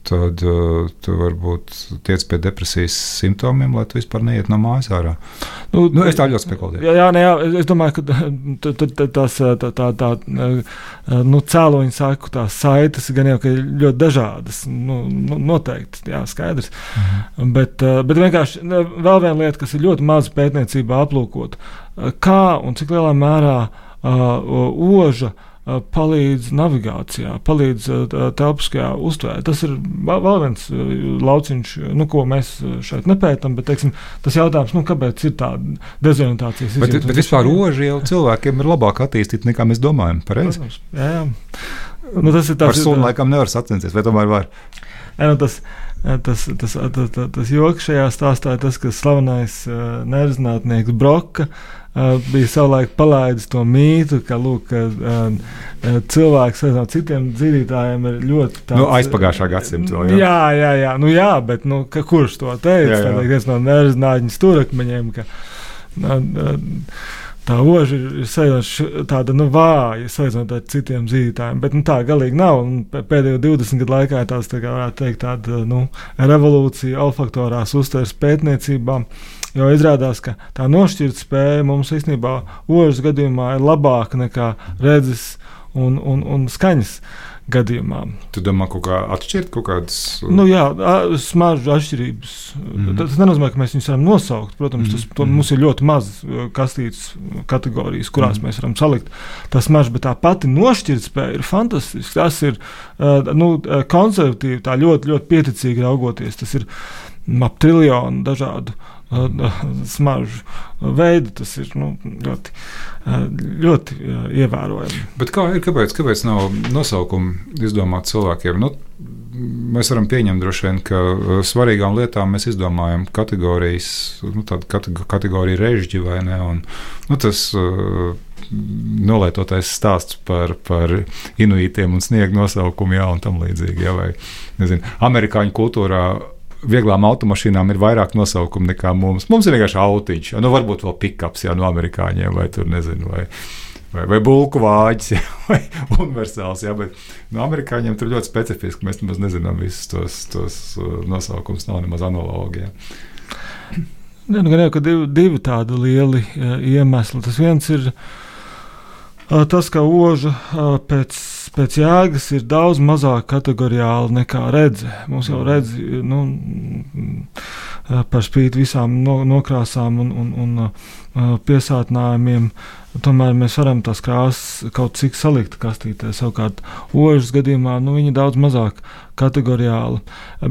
tad uh, tu varbūt tiec pie depresijas simptomiem, lai tu vispār neiet no mājas ārā. Nu, nu, es tā ļoti spekulēju. Jā, jā, ne, jā, es domāju, ka tās tā, tā, tā, nu, cēloņu sāku tās saites gan jau ļoti dažādas. Nu, nu, noteikti, jā, skaidrs. Mhm. Bet, bet vienkārši vēl viena lieta, kas ir ļoti maz pētniecībā aplūkot, kā un cik lielā mērā uh, oža uh, palīdz navigācijā, palīdz telpiskajā uztvērē. Tas ir vēl viens lauciņš, nu, ko mēs šeit nepētām, bet teiksim, tas jautājums, nu, kāpēc ir tāda dezorientācijas izjūta. Bet, bet vispār roži jau cilvēkiem ir labāk attīstīti nekā mēs domājam. Pareizi? Jā, jā. Nu, tas ir tāds. Par sunu laikam nevar sacensties, vai tomēr var? Jā, nu, tas, tas, tas, tas, tas, joks šajā stāstā ir tas, ka slavenais nerzinātnieks Broka uh, Uh, bija savulaik palaidis to mītu, ka lūk, uh, cilvēks no citiem dzīvotājiem ir ļoti tāds, nu, aizpagājušā gadsimta vēl. Jā, jā, jā, jā, nu, jā bet nu, kurš to teica? Tā ir viens no nezinātņu stūrakmeņiem. Ka, tā oža ir, ir tāda nu, vāja salīdzinot ar citiem dzīvotājiem. Bet nu, tā galīgi nav. Pēdējo 20 gadu laikā tās tā kā, teikt, tāda nu, revolūcija olfaktorās uztveres pētniecībā jo izrādās, ka tā nošķirtspēja mums īstenībā ožas gadījumā ir labāka nekā redzes un, un, un skaņas gadījumā. Tu domā, kaut kā atšķirt kaut kādas Nu, jā, smaržu atšķirības. Mm. Tas nenozīmē, ka mēs viņus varam nosaukt. Protams, tas, to, mums ir ļoti maz uh, kastītes kategorijas, kurās mm. mēs varam salikt tā smaržu, bet tā pati nošķirtspēja ir fantastiska. Tas ir uh, nu, uh, konservatīvi, tā ļoti, ļoti pieticīgi raugoties. Tas ir mm, ap triljonu dažādu uh, smaržu veidu. Tas ir nu, ļoti, ļoti uh, ievērojami. Bet kā ir? Kāpēc, kāpēc nav nosaukumu izdomāt cilvēkiem? Nu, mēs varam pieņemt droši vien, ka uh, svarīgām lietām mēs izdomājam kategorijas, nu, tādu kateg kategoriju režģi vai ne. Un, nu, tas uh, nolietotais stāsts par, par inuitiem un sniegu nosaukumu, jā, un tam līdzīgi. Jā, vai, nezinu, amerikāņu kultūrā vieglām automašīnām ir vairāk nosaukumu nekā mums. Mums ir vienkārši autiņš, nu varbūt vēl pikaps jā, no amerikāņiem vai tur nezinu. Vai, Vai, vai bulku vāģis, jā, vai universāls. Jā, bet no amerikāņiem tur ļoti specifiski. Mēs nemaz nezinām visus tos, tos uh, nosaukumus, nav nemaz analogi. Jā. Ne, nu, gan jau ka divi, divi tādi lieli uh, iemesli. Tas viens ir uh, tas, ka oža pēc, pēc jēgas ir daudz mazāk kategoriāla nekā redze. Mums jau redzi, nu, uh, par spīti visām no, nokrāsām un, un, un uh, piesātinājumiem. Tomēr mēs varam tās krāsas kaut cik salikt kastītē. Savukārt, ožas gadījumā nu, viņi ir daudz mazāk kategoriāli.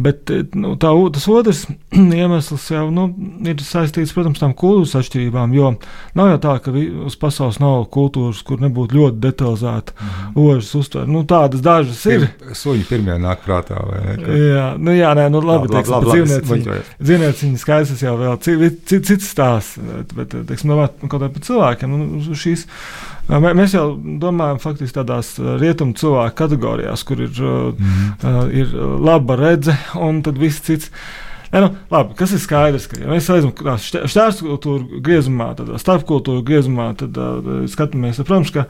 Bet nu, tā, tas otrs iemesls jau nu, ir saistīts protams, ar kultūras atšķirībām. Jo nav jau tā, ka vi, uz pasaules nav kultūras, kur nebūtu ļoti detalizēta mm. ožas uztvere. Nu, tādas dažas ir. Pir, suņi pirmie nāk prātā. Vai ne? Jā, nu, jā nē, nu, labi, Labi, teiksim, labi, labi. Dzīvnieciņa skaistas jau vēl cits, cits stāsts. Bet, teiksim, domāt, kaut kā par cilvēkiem. Nu, uz šīs, mē- mēs jau domājam faktiski tādās rietumu cilvēku kategorijās, kur ir, mm. uh, ir laba redze un tad viss cits. Ne, nu, labi, kas ir skaidrs, ka ja mēs aizjām šķērskultūru griezumā, tad starpkultūru griezumā, tad uh, skatāmies, tad, protams, ka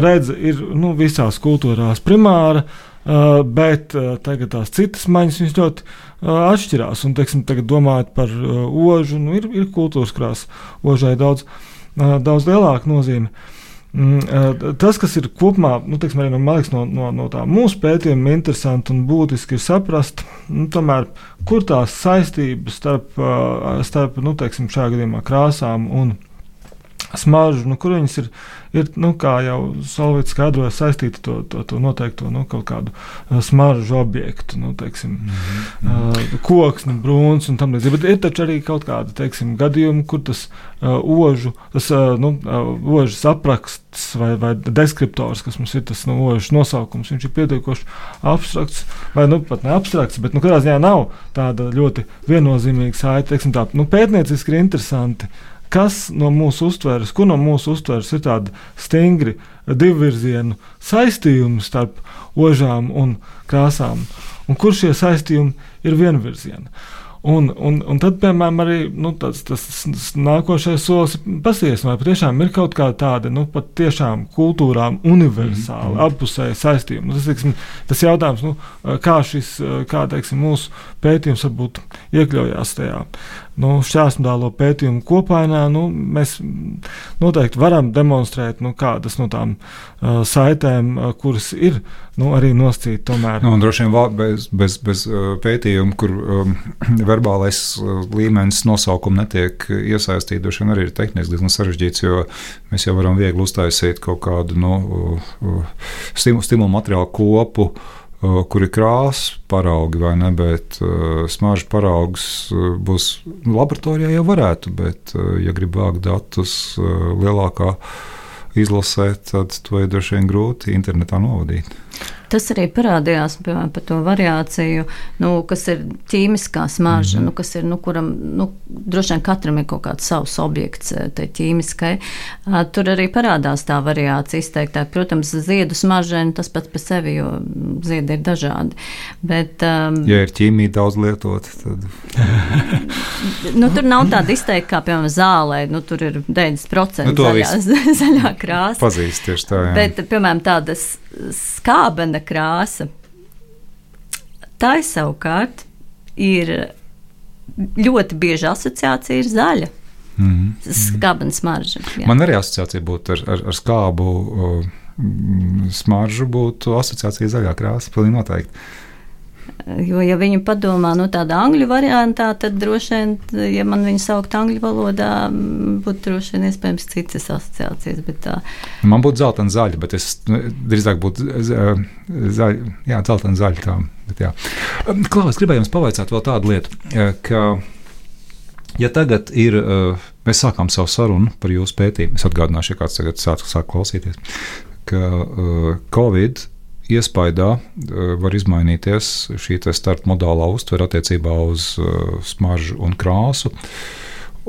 redze ir nu, visās kultūrās primāra. Uh, bet uh, tagad tās citas maņas ļoti uh, atšķirās. Un, teiksim, tagad domājot par uh, ožu, nu, ir, ir kultūras krāsa. Ožai daudz, uh, daudz lielāka nozīme. Uh, tas, kas ir kopumā, nu, teiksim, arī man liekas, no, no, no tā mūsu pētījuma interesanti un būtiski ir saprast, nu, tomēr, kur tās saistības starp, uh, starp nu, teiksim, šajā gadījumā krāsām un smaržu, nu, kur viņas ir, ir nu, kā jau Solvits skaidroja, saistīti to, to, to noteikto nu, kaut kādu uh, smaržu objektu, nu, teiksim, mm -hmm. uh, koksni, brūns un tam līdzīgi. Bet ir taču arī kaut kādi, teiksim, gadījumi, kur tas uh, ožu, tas uh, nu, uh, ožas apraksts vai, vai deskriptors, kas mums ir tas nu, ožas nosaukums, viņš ir pietiekoši abstrakts, vai nu pat ne abstrakts, bet nu, katrā ziņā nav tāda ļoti viennozīmīga saite, teiksim tā, nu, pētnieciski interesanti kas no mūsu uztveres, kur no mūsu uztveres ir tādi stingri divvirzienu saistījumi starp ožām un krāsām, un kur šie saistījumi ir vienvirzieni. Un, un, un tad, piemēram, arī nu, tas, tas, nākošais solis ir pasies, vai patiešām ir kaut kāda tāda, nu, pat tiešām kultūrām universāla, mm. apusēja saistījuma. Nu, tas, teiksim, tas jautājums, nu, kā šis, kā, teiksim, mūsu pētījums varbūt iekļaujās tajā nu, šķērsmedālo pētījumu kopainā, nu, mēs noteikti varam demonstrēt, nu, kādas no tām uh, saitēm, uh, kuras ir nu, arī noscīt tomēr. Nu, droši vien bez, bez, bez uh, pētījuma, kur um, verbālais uh, līmenis nosaukuma netiek iesaistīts, droši vien arī ir tehniski diezgan sarežģīts, jo mēs jau varam viegli uztaisīt kaut kādu nu, uh, uh, stimu, stimulu materiālu kopu. Uh, kur ir krāsa paraugi vai ne, bet uh, smaržu paraugs uh, būs laboratorijā jau varētu, bet, ja grib vākt datus lielākā izlasē, tad to ir droši vien grūti internetā novadīt. Tas arī parādījās piemēram, par to variāciju, nu, kas ir ķīmiskā smarža, mm -hmm. nu, kas ir, nu, kuram nu, droši vien katram ir kaut kāds savs objekts, tai ķīmiskai. Tur arī parādās tā variācija izteiktā. Protams, ziedu smaržēni tas pats par sevi, jo ziedi ir dažādi. Bet, um, Ja ir ķīmija daudz lietot, tad nu, tur nav tāda izteikta kā, piemēram, zālē. Nu, tur ir 90% Nu, zaļā, zaļā krāsa. pazīst tieši tā. Jā. Bet, piemēram, tāda s- skābena krāsa, tā savukārt ir ļoti bieža asociācija ir zaļa. Mhm. skābena smarža. jā. Man arī asociācija būtu ar, ar, ar skābu uh, mm, smaržu, būtu asociācija zaļā krāsa. Pilnīgi noteikti. Jo, ja viņi padomā no tāda angļu variantā, tad droši vien, ja man viņu saukt angļu valodā, būtu droši vien iespējams citas asociācijas. Tā, Man būtu zeltaina zaļa, bet es nu, drīzāk būtu za- zaļa, jā, zeltaina zaļa. Tā, bet, jā. Klaus, gribēju jums pavaicāt vēl tādu lietu, eh, ka, ja tagad ir, eh, mēs sākām savu sarunu par jūsu pētījumu, es atgādināšu, ja kāds tagad sāk, sāk klausīties, ka eh, Covid iespaidā eh, var izmainīties šī starpmodālā uztvere attiecībā uz eh, smaržu un krāsu.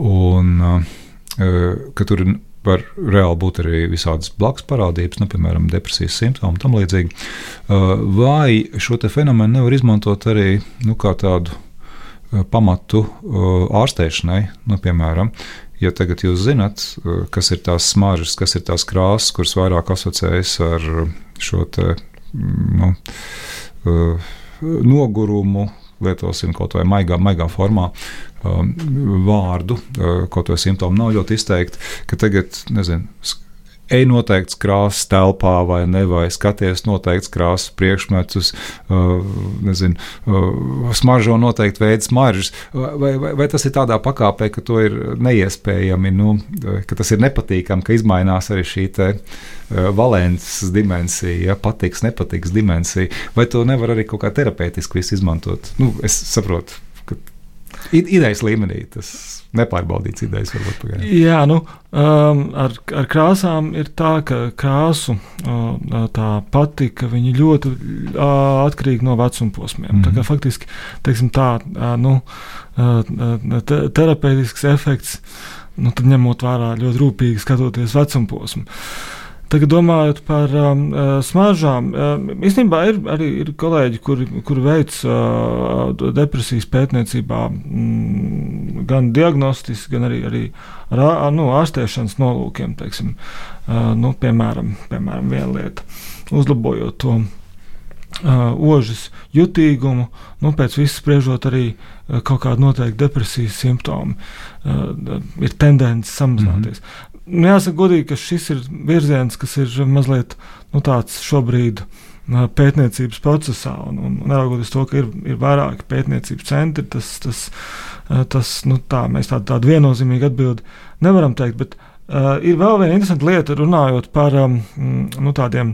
Un, eh, ka tur var reāli būt arī visādas blakus parādības, nu, piemēram, depresijas simptomi un tam līdzīgi. Vai šo fenomenu nevar izmantot arī nu, kā tādu pamatu ārstēšanai, nu, piemēram, Ja tagad jūs zinat, kas ir tās smaržas, kas ir tās krāsas, kuras vairāk asociējas ar šo nu, eh, nogurumu, lietosim kaut vai maigā, maigā formā, um, vārdu, uh, kaut vai simptomu nav ļoti izteikti, ka tagad, nezinu, ej noteikts krāsas telpā, vai ne, vai skaties noteikts krāsas priekšmetus, uh, nezinu, uh, smaržo noteikti veidu smaržas, vai, vai, vai tas ir tādā pakāpē, ka to ir neiespējami, nu, ka tas ir nepatīkami, ka izmainās arī šī te uh, valences dimensija, ja, patiks, nepatiks dimensija, vai to nevar arī kaut kā terapeitiski izmantot? Nu, es saprotu, ka idejas līmenī tas nepārbaudīts idejas varbūt pagaidām. Jā, nu, um, ar, ar krāsām ir tā, ka krāsu uh, tā patika ļoti uh, atkarīgi no vecuma posmiem. Mm -hmm. Tā kā faktiski teiksim, tā, uh, nu, uh, te, terapeitisks efekts, nu, tad ņemot vērā ļoti rūpīgi skatoties vecuma posmu. Tagad domājot par um, uh, smaržām, um, īstenībā ir arī ir kolēģi, kuri, kuri veic uh, depresijas pētniecībā mm, gan diagnostiski, gan arī, arī ar ā- nu, ārstēšanas nolūkiem. Teiksim, uh, nu, piemēram, piemēram, viena lieta - uzlabojot to uh, ožas jutīgumu, nu, pēc visu spriežot arī uh, kaut kāda noteikta depresijas simptomi, uh, ir tendence samazināties. Mm -hmm. Nu, jāsaka, godīgi, ka šis ir virziens, kas ir mazliet nu, tāds šobrīd pētniecības procesā, un, un neraugoties to, ka ir, ir vairāki pētniecības centri, tas, tas, tas nu, tā, mēs tādu, tādu viennozīmīgu atbildi nevaram teikt. Bet, Uh, ir vēl viena interesanta lieta, runājot par um, nu, tādiem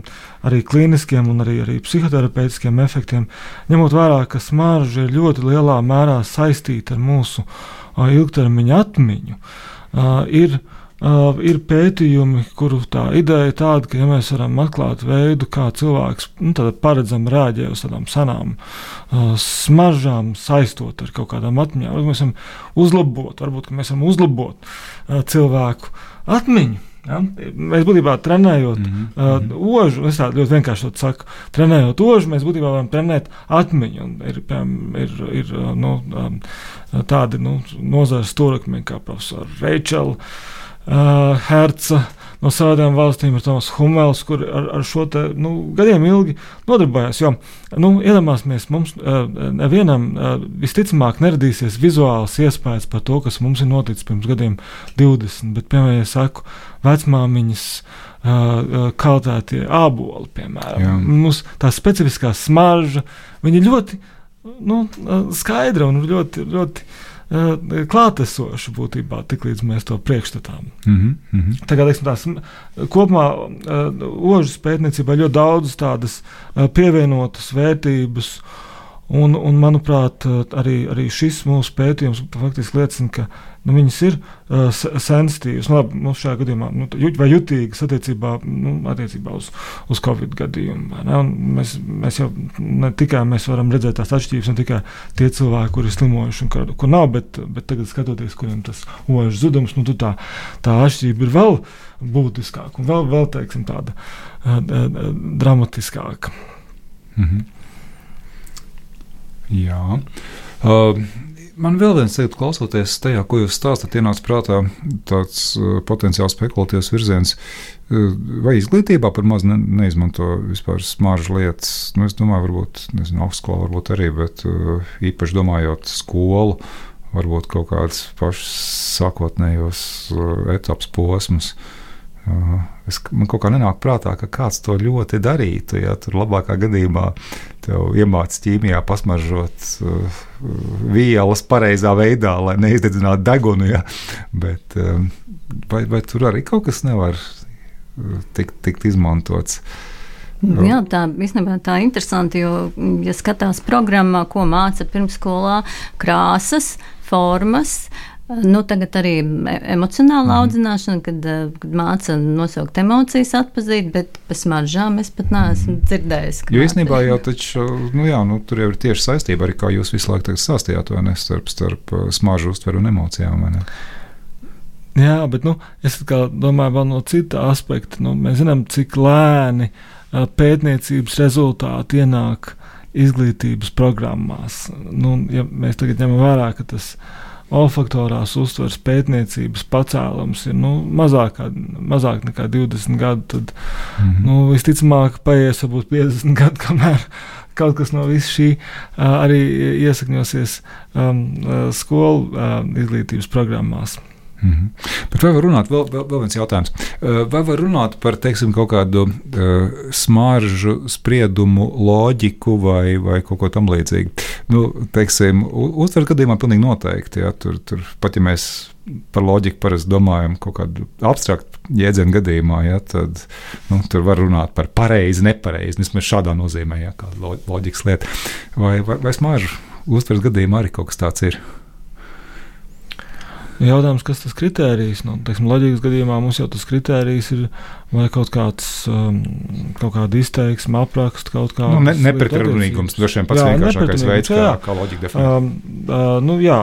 arī klīniskiem un arī, arī psihoterapeitiskiem efektiem. Ņemot vērā, ka smarža ir ļoti lielā mērā saistīta ar mūsu uh, ilgtermiņa atmiņu, uh, ir, uh, ir pētījumi, kuru tā ideja ir tāda, ka ja mēs varam atklāt veidu, kā cilvēks nu, paredzami rēģē uz tādām senām uh, smaržām, saistot ar kaut kādām atmiņām, varbūt mēs varam uzlabot, varbūt mēs varam uzlabot uh, cilvēku atmiņu. Ja? Mēs būtībā trenējot mm -hmm. uh, ožu, es tādu ļoti vienkārši saku, trenējot ožu, mēs būtībā varam trenēt atmiņu. Un ir, piemēram, ir, ir uh, nu, um, tādi nu, nozares stūrakmeņi kā profesors Reičela uh, Herca. No savām valstīm ir Toms Humels, kur ar, ar šo te, nu, gadiem ilgi nodarbojas. Jo, nu, iedomāsimies, mums uh, nevienam uh, visticamāk neradīsies vizuāls iespējas par to, kas mums ir noticis pirms gadiem 20. Bet, piemēram, ja saku, vecmāmiņas uh, kaltētie āboli, piemēram, Jā. mums tā specifiskā smarža, viņa ir ļoti nu, skaidra un ļoti, ļoti klātesoša būtībā, tiklīdz mēs to priekšstatām. Mm -hmm. Kā teiksim, tās, kopumā uh, ožas pētniecībā ļoti daudz tādas uh, pievienotas vērtības. Un, un, manuprāt, uh, arī, arī šis mūsu pētījums faktiski liecina, ka nu, viņas ir uh, se- sensitīvas, nu, labi, mums šajā gadījumā, nu, ju- vai jutīgas attiecībā, nu, attiecībā uz, uz Covid gadījumu. Mēs, mēs jau ne tikai mēs varam redzēt tās atšķirības, ne tikai tie cilvēki, kuri ir slimojuši un kur, kur nav, bet, bet tagad skatoties, kuriem tas ožas zudums, nu, tā, tā atšķirība ir vēl būtiskāka un vēl, vēl teiksim, tāda uh, uh, dramatiskāka. Mm -hmm. Jā. Uh, man vēl viens lietu, klausoties tajā, ko jūs stāstāt, ienāca prātā tāds uh, potenciāls spekulatīvs virziens. Uh, vai izglītībā par maz ne, neizmanto vispār smaržu lietas? Nu, es domāju, varbūt nezinu, augstskolā varbūt arī, bet uh, īpaši domājot skolu varbūt kaut kādus pašus sākotnējos uh, etapus posmus. Uh, es, man kaut kā nenāk prātā, ka kāds to ļoti darītu. Ja tur labākā gadījumā tev iemācīs ķīmijā pasmaržot uh, vielas pareizā veidā, lai neizdedzinātu degunu. Ja? Bet, um, vai, vai tur arī kaut kas nevar uh, tikt, tikt izmantots? Nu, jā, tā īstenībā tā ir interesanti, jo, ja skatās programmā, ko māca pirmsskolā, krāsas, formas. Nu, tagad arī emocionāla mm. audzināšana, kad, kad māca nosaukt emocijas, atpazīt, bet par smaržām es pat neesmu dzirdējis. Jo īstenībā jau taču, nu jā, nu, tur jau ir tieši saistība arī, kā jūs visu laiku stāstījāt, vai ne, starp, starp smaržu uztveru un emocijām. Jā, bet nu, es domāju, vēl no cita aspekta. Nu, mēs zinām, cik lēni pētniecības rezultāti ienāk izglītības programmās. Nu, ja mēs tagad ņemam vērā, ka tas olfaktorās uztveres pētniecības pacēlums ir nu, mazāk, mazāk nekā 20 gadu, tad mm -hmm. nu, visticamāk paies varbūt 50 gadu, kamēr kaut kas no visa šī arī iesakņosies um, skolu uh, izglītības programmās. Mm -hmm. Bet vai var runāt, vēl, vēl, vēl viens jautājums, vai var runāt par teiksim, kaut kādu uh, smaržu spriedumu loģiku vai, vai kaut ko tamlīdzīgu? Nu, teiksim, uztver gadījumā pilnīgi noteikti, ja, tur, tur pat ja mēs par loģiku parasti domājam kaut kādu abstraktu jēdzienu gadījumā, ja, tad nu, tur var runāt par pareizi, nepareizi, vismaz šādā nozīmē, ja, kā loģikas lieta. Vai, vai, vai smaržu uztveres gadījumā arī kaut kas tāds ir? Jautājums, kas tas kritērijs? Nu, teiksim, loģikas gadījumā mums jau tas kritērijs ir vai kaut kāds um, kaut kāda izteiksme, apraksts, kaut kāda. Nu, ne, nepretrunīgums, droši vien pats jā, vienkāršākais veids, kā, kā loģika definē. Um, uh, nu, jā,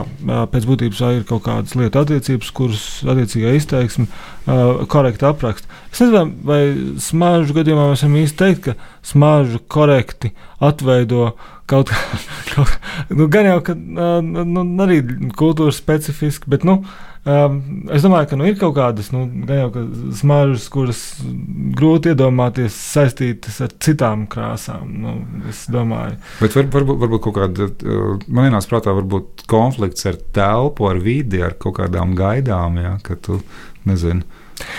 pēc būtības ir kaut kādas lietu attiecības, kuras attiecīgā izteiksme uh, korekti apraksta. Es nezinu, vai smaržu gadījumā mēs varam īsti teikt, ka smaržu korekti atveido kaut kā, nu, gan jau, ka uh, nu, arī kultūras specifiski, bet, nu, es domāju, ka nu, ir kaut kādas, nu, gan jau, ka smaržas, kuras grūti iedomāties saistītas ar citām krāsām, nu, es domāju. Bet var, varbūt, varbūt kaut kāda, man ienāca prātā, varbūt konflikts ar telpu, ar vidi, ar kaut kādām gaidām, ja, ka tu, nezinu,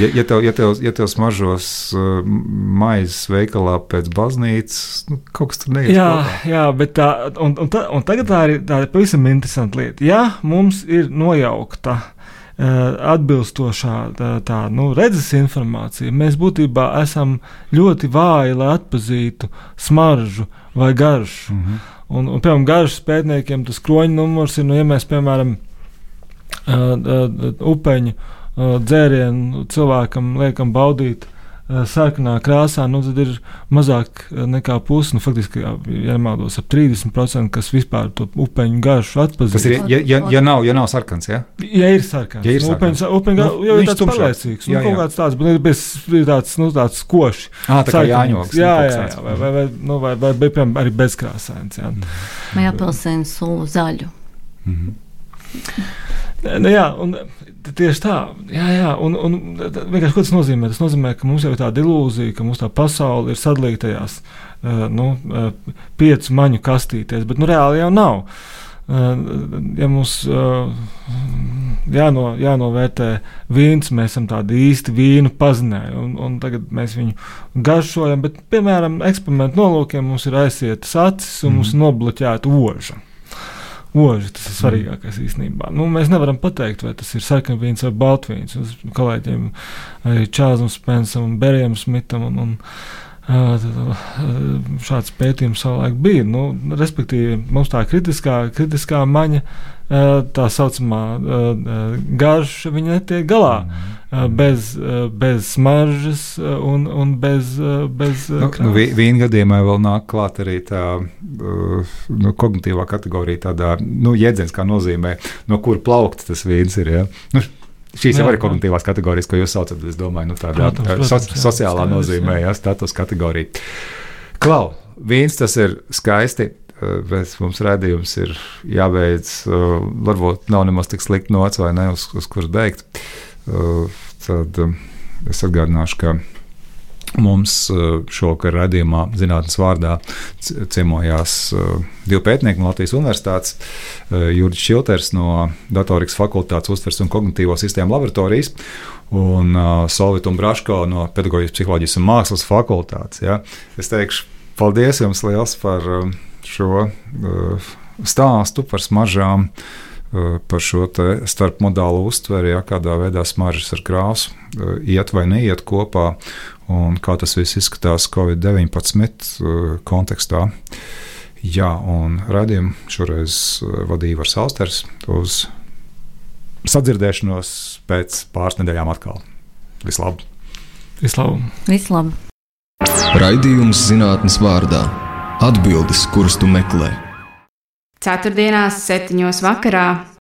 Ja, ja, tev, ja, tev, ja tev smaržos uh, maizes veikalā pēc baznīcas, nu, kaut kas tur neiet. Jā, kopā. jā bet tā, un, un, tā, un tagad tā ir, tā ir pavisam interesanta lieta. Ja mums ir nojaukta uh, atbilstošā tā, tā nu, redzes informācija, mēs būtībā esam ļoti vāji, lai atpazītu smaržu vai garšu. Mm -hmm. un, un, piemēram, garšas pētniekiem tas kroņa numurs ir, nu, ja mēs, piemēram, uh, uh, upeņu dzērienu cilvēkam liekam baudīt sarkanā krāsā, nu, tad ir mazāk nekā pusi, nu, faktiski, ja nemaldos, ap 30%, kas vispār to upeņu garšu atpazīst. Tas ir, ja, ja, ja, nav, ja nav sarkans, ja? Ja ir sarkans, ja ir sarkans. upeņu, upeņu nu, jau ir tāds pārliecīgs, nu, jā, jā. kaut kāds tāds, bet bez, tāds, nu, tāds koši. Ā, tā kā jāņoks. Jā, jā, jā, vai, vai, vai, nu, vai, vai, vai, piemēram, arī bezkrāsains, jā. Vai apelsīnu sulu zaļu. Mm -hmm. Nu, jā, un tieši tā. Jā, jā, un, un vienkārši ko tas nozīmē? Tas nozīmē, ka mums jau ir tāda ilūzija, ka mūsu pasaule ir sadalīta tajās nu, piecu maņu kastītēs, bet nu, reāli jau nav. Ja mums jāno, jānovērtē vīns, mēs esam tādi īsti vīnu pazinēji, un, un tagad mēs viņu garšojam, bet, piemēram, eksperimentu nolūkiem mums ir aizsietas acis un mm. mums ir nobloķēta oža oži. Tas ir mm. svarīgākais īstenībā. Nu, mēs nevaram pateikt, vai tas ir sarkanvīns vai baltvīns. Uz kolēģiem Čāzam Spensam un Berijam Smitam un, un šāds pētījums savulaik bija. Nu, respektīvi, mums tā kritiskā, kritiskā maņa, tā saucamā garša, viņa netiek galā. Mm. Bez, bez smaržas un, un bez. bez nu, nu, Vienu gadījumā vēl nāk klāt arī tā nu, kognitīvā kategorija, tādā nu, jēdziens, kā nozīmē, no kur plaukts tas vīns ir. Ja? Nu, Šīs jau ir kognitīvās kategorijas, ko jūs saucat, es domāju, nu, tādā protams, protams, so, jā, sociālā skaidrs, nozīmē, jā, status kategorija. Klau, viens tas ir skaisti. Eh, bet mums redzējums ir jābeidz. Eh, varbūt nav nemaz tik slikti nots vai ne, uz, uz kuras beigt. Eh, tad es atgādināšu, ka Mums šovakar redzējumā zinātnes vārdā ciemojās divi pētnieki no Latvijas Universitātes. Juris Čilters no Datorikas fakultātes uztvers un kognitīvo sistēmu laboratorijas un Solvita un Braško no Pedagoģijas, Psiholoģijas un Mākslas fakultātes. Ja. Es teikšu, paldies jums liels par šo stāstu, par smaržām. Par šo starpmodālu uztveri, ja, kādā veidā smaržas ar krāsu iet vai neiet kopā, un kā tas viss izskatās Covid-19 uh, kontekstā. Jā, un radījumu šoreiz vadīja Vars Austers uz sadzirdēšanos pēc pāris nedēļām atkal. Vislabāk! Vislabāk! Vislabāk! Raidījums zinātnes vārdā - atbildes, kuras tu meklē. Ceturtdienās, septiņos vakarā